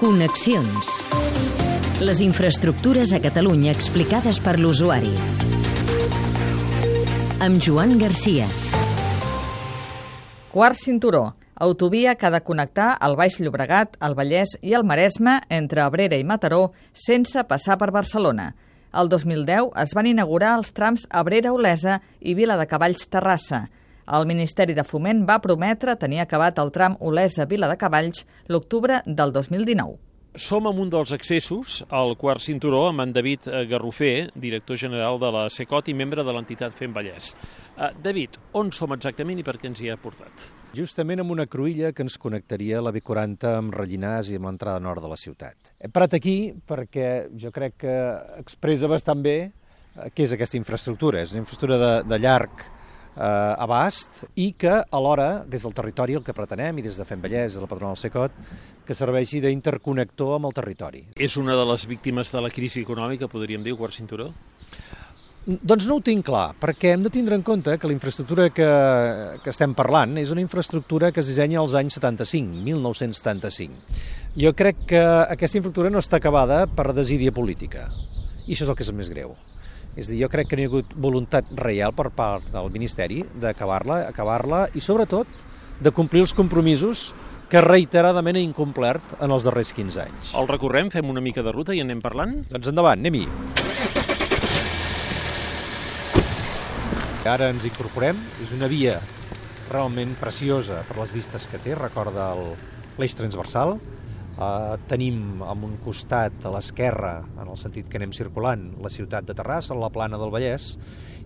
Connexions. Les infraestructures a Catalunya explicades per l'usuari. Amb Joan Garcia. Quart cinturó. Autovia que ha de connectar el Baix Llobregat, el Vallès i el Maresme entre Abrera i Mataró sense passar per Barcelona. El 2010 es van inaugurar els trams Abrera-Olesa i Vila de Cavalls Terrassa. El Ministeri de Foment va prometre tenir acabat el tram Olesa-Vila de Cavalls l'octubre del 2019. Som en un dels accessos al quart cinturó amb en David eh, Garrofer, director general de la SECOT i membre de l'entitat Fem Vallès. Uh, David, on som exactament i per què ens hi ha portat? Justament amb una cruïlla que ens connectaria a la B40 amb Rellinars i amb l'entrada nord de la ciutat. He parat aquí perquè jo crec que expressa bastant bé eh, què és aquesta infraestructura. És una infraestructura de, de llarg eh, abast i que alhora, des del territori, el que pretenem, i des de Fem Vallès, de la patronal Secot, que serveixi d'interconnector amb el territori. És una de les víctimes de la crisi econòmica, podríem dir, quart cinturó? Doncs no ho tinc clar, perquè hem de tindre en compte que la infraestructura que, que estem parlant és una infraestructura que es dissenya als anys 75, 1975. Jo crec que aquesta infraestructura no està acabada per desídia política, i això és el que és el més greu. És a dir, jo crec que no hi ha hagut voluntat real per part del Ministeri d'acabar-la, acabar-la i sobretot de complir els compromisos que reiteradament ha incomplert en els darrers 15 anys. El recorrem, fem una mica de ruta i anem parlant? Doncs endavant, anem-hi. Ara ens incorporem, és una via realment preciosa per les vistes que té, recorda l'eix transversal. Uh, tenim en un costat a l'esquerra, en el sentit que anem circulant, la ciutat de Terrassa, la plana del Vallès,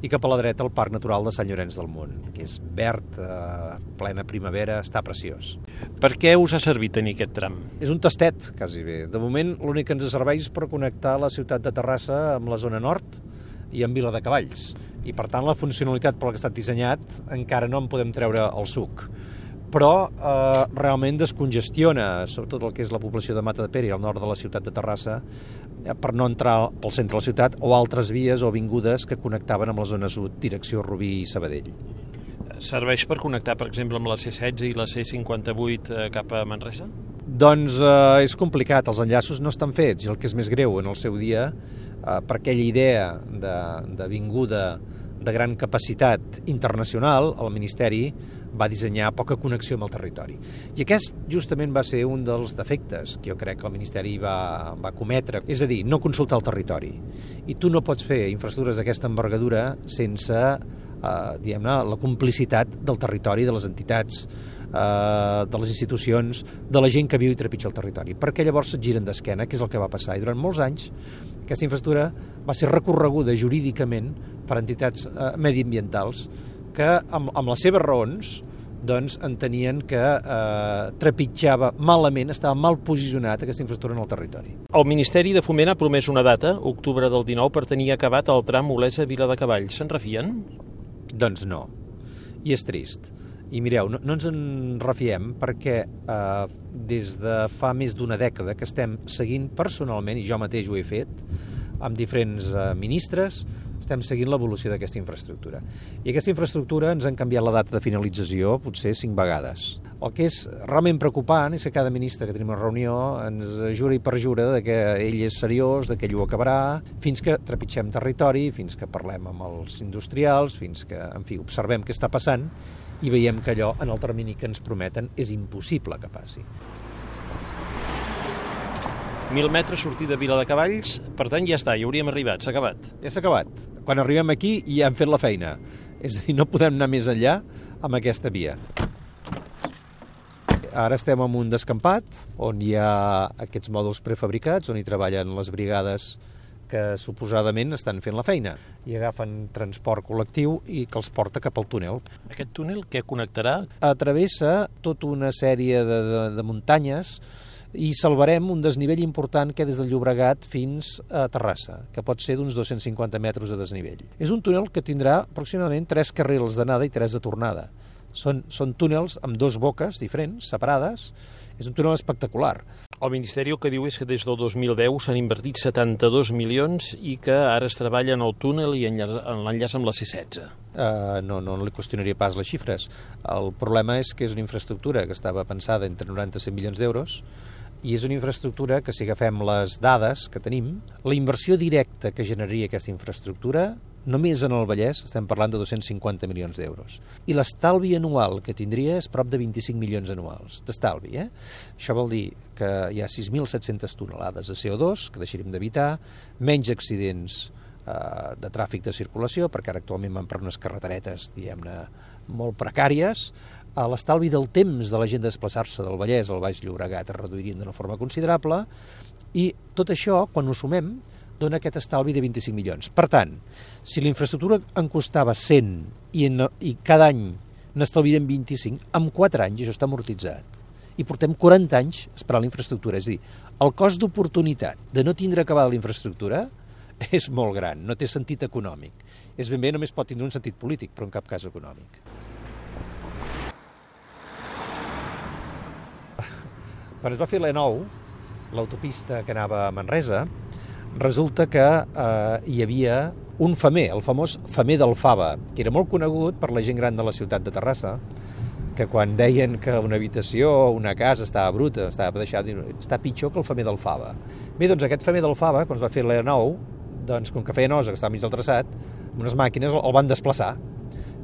i cap a la dreta el Parc Natural de Sant Llorenç del Munt, que és verd, uh, plena primavera, està preciós. Per què us ha servit tenir aquest tram? És un tastet, quasi bé. De moment, l'únic que ens serveix és per connectar la ciutat de Terrassa amb la zona nord i amb Vila de Cavalls i per tant la funcionalitat per la que ha estat dissenyat encara no en podem treure el suc però eh, realment descongestiona sobretot el que és la població de Mata de Pere i al nord de la ciutat de Terrassa eh, per no entrar pel centre de la ciutat o altres vies o avingudes que connectaven amb la zona sud, direcció Rubí i Sabadell. Serveix per connectar, per exemple, amb la C16 i la C58 eh, cap a Manresa? Doncs eh, és complicat, els enllaços no estan fets i el que és més greu en el seu dia, eh, per aquella idea d'avinguda de, de gran capacitat internacional, el Ministeri va dissenyar poca connexió amb el territori. I aquest justament va ser un dels defectes que jo crec que el Ministeri va, va cometre, és a dir, no consultar el territori. I tu no pots fer infraestructures d'aquesta envergadura sense eh, diguem-ne, la complicitat del territori, de les entitats, eh, de les institucions, de la gent que viu i trepitja el territori, perquè llavors se't giren d'esquena, que és el que va passar. I durant molts anys aquesta infraestructura va ser recorreguda jurídicament per entitats eh, mediambientals que amb, amb les seves raons doncs entenien que eh, trepitjava malament, estava mal posicionat aquesta infraestructura en el territori. El Ministeri de Foment ha promès una data, octubre del 19, per tenir acabat el tram Olesa-Vila de Cavalls. Se'n refien? Doncs no. I és trist. I mireu, no, no ens en refiem perquè eh, des de fa més d'una dècada que estem seguint personalment, i jo mateix ho he fet, amb diferents eh, ministres, estem seguint l'evolució d'aquesta infraestructura. I aquesta infraestructura ens han canviat la data de finalització potser cinc vegades. El que és realment preocupant és que cada ministre que tenim una reunió ens jura i perjura de que ell és seriós, de que ell ho acabarà, fins que trepitgem territori, fins que parlem amb els industrials, fins que, en fi, observem què està passant i veiem que allò, en el termini que ens prometen, és impossible que passi. 1.000 metres sortir de Vila de Cavalls, per tant ja està, hi hauríem arribat, s'ha acabat. Ja s'ha acabat. Quan arribem aquí ja hem fet la feina. És a dir, no podem anar més enllà amb aquesta via. Ara estem en un descampat on hi ha aquests mòduls prefabricats, on hi treballen les brigades que suposadament estan fent la feina i agafen transport col·lectiu i que els porta cap al túnel. Aquest túnel què connectarà? Atravessa tota una sèrie de, de, de muntanyes i salvarem un desnivell important que des del Llobregat fins a Terrassa, que pot ser d'uns 250 metres de desnivell. És un túnel que tindrà aproximadament tres carrils d'anada i tres de tornada. Són, són túnels amb dos boques diferents, separades, és un túnel espectacular. El Ministeri el que diu és que des del 2010 s'han invertit 72 milions i que ara es treballa en el túnel i en l'enllaç amb la C-16. Uh, no, no li qüestionaria pas les xifres. El problema és que és una infraestructura que estava pensada entre 90 i 100 milions d'euros i és una infraestructura que, si agafem les dades que tenim, la inversió directa que generaria aquesta infraestructura Només en el Vallès estem parlant de 250 milions d'euros. I l'estalvi anual que tindria és prop de 25 milions anuals d'estalvi. Eh? Això vol dir que hi ha 6.700 tonelades de CO2 que deixaríem d'evitar, menys accidents eh, de tràfic de circulació, perquè ara actualment van per unes carreteretes, diguem-ne, molt precàries, a l'estalvi del temps de la gent desplaçar-se del Vallès al Baix Llobregat es reduirien d'una forma considerable i tot això, quan ho sumem, dona aquest estalvi de 25 milions. Per tant, si la infraestructura en costava 100 i, en, i cada any n'estalvirem 25, en 4 anys això està amortitzat. I portem 40 anys esperant la infraestructura. És dir, el cost d'oportunitat de no tindre acabada la infraestructura és molt gran, no té sentit econòmic. És ben bé, només pot tindre un sentit polític, però en cap cas econòmic. Quan es va fer l'E9, l'autopista que anava a Manresa, resulta que eh, hi havia un famer, el famós famer del Fava, que era molt conegut per la gent gran de la ciutat de Terrassa, que quan deien que una habitació o una casa estava bruta, estava deixada, està pitjor que el famer del Fava. Bé, doncs aquest famer del Fava, quan es va fer l'E9, doncs com que feia nosa, que estava mig del traçat, unes màquines el van desplaçar.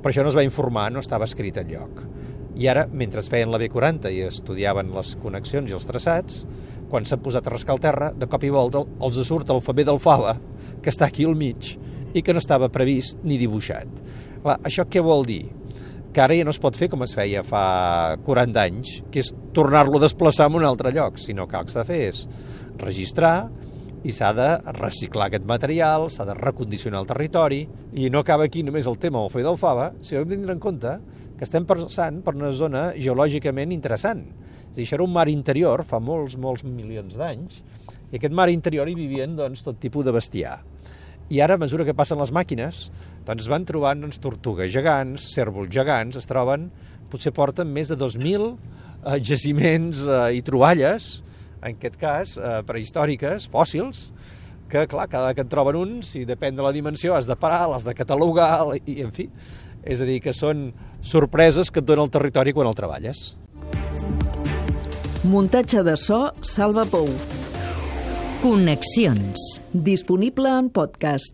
Per això no es va informar, no estava escrit en lloc. I ara, mentre feien la B40 i estudiaven les connexions i els traçats, quan s'han posat a rascar el terra, de cop i volta els surt el famer del Fava, que està aquí al mig, i que no estava previst ni dibuixat. Clar, això què vol dir? Que ara ja no es pot fer com es feia fa 40 anys, que és tornar-lo a desplaçar en un altre lloc, sinó que el que s'ha de fer és registrar i s'ha de reciclar aquest material, s'ha de recondicionar el territori, i no acaba aquí només el tema del famer del Fava, si hem de tindre en compte que estem passant per una zona geològicament interessant. És dir, això era un mar interior fa molts, molts milions d'anys, i aquest mar interior hi vivien doncs, tot tipus de bestiar. I ara, a mesura que passen les màquines, doncs van trobant doncs, tortugues gegants, cèrvols gegants, es troben, potser porten més de 2.000 eh, jaciments eh, i troballes, en aquest cas, eh, prehistòriques, fòssils, que, clar, cada que en troben un, si depèn de la dimensió, has de parar, l'has de catalogar, i, en fi, és a dir, que són sorpreses que et dona el territori quan el treballes. Muntatge de so, Salva Pou. Connexions. Disponible en podcast.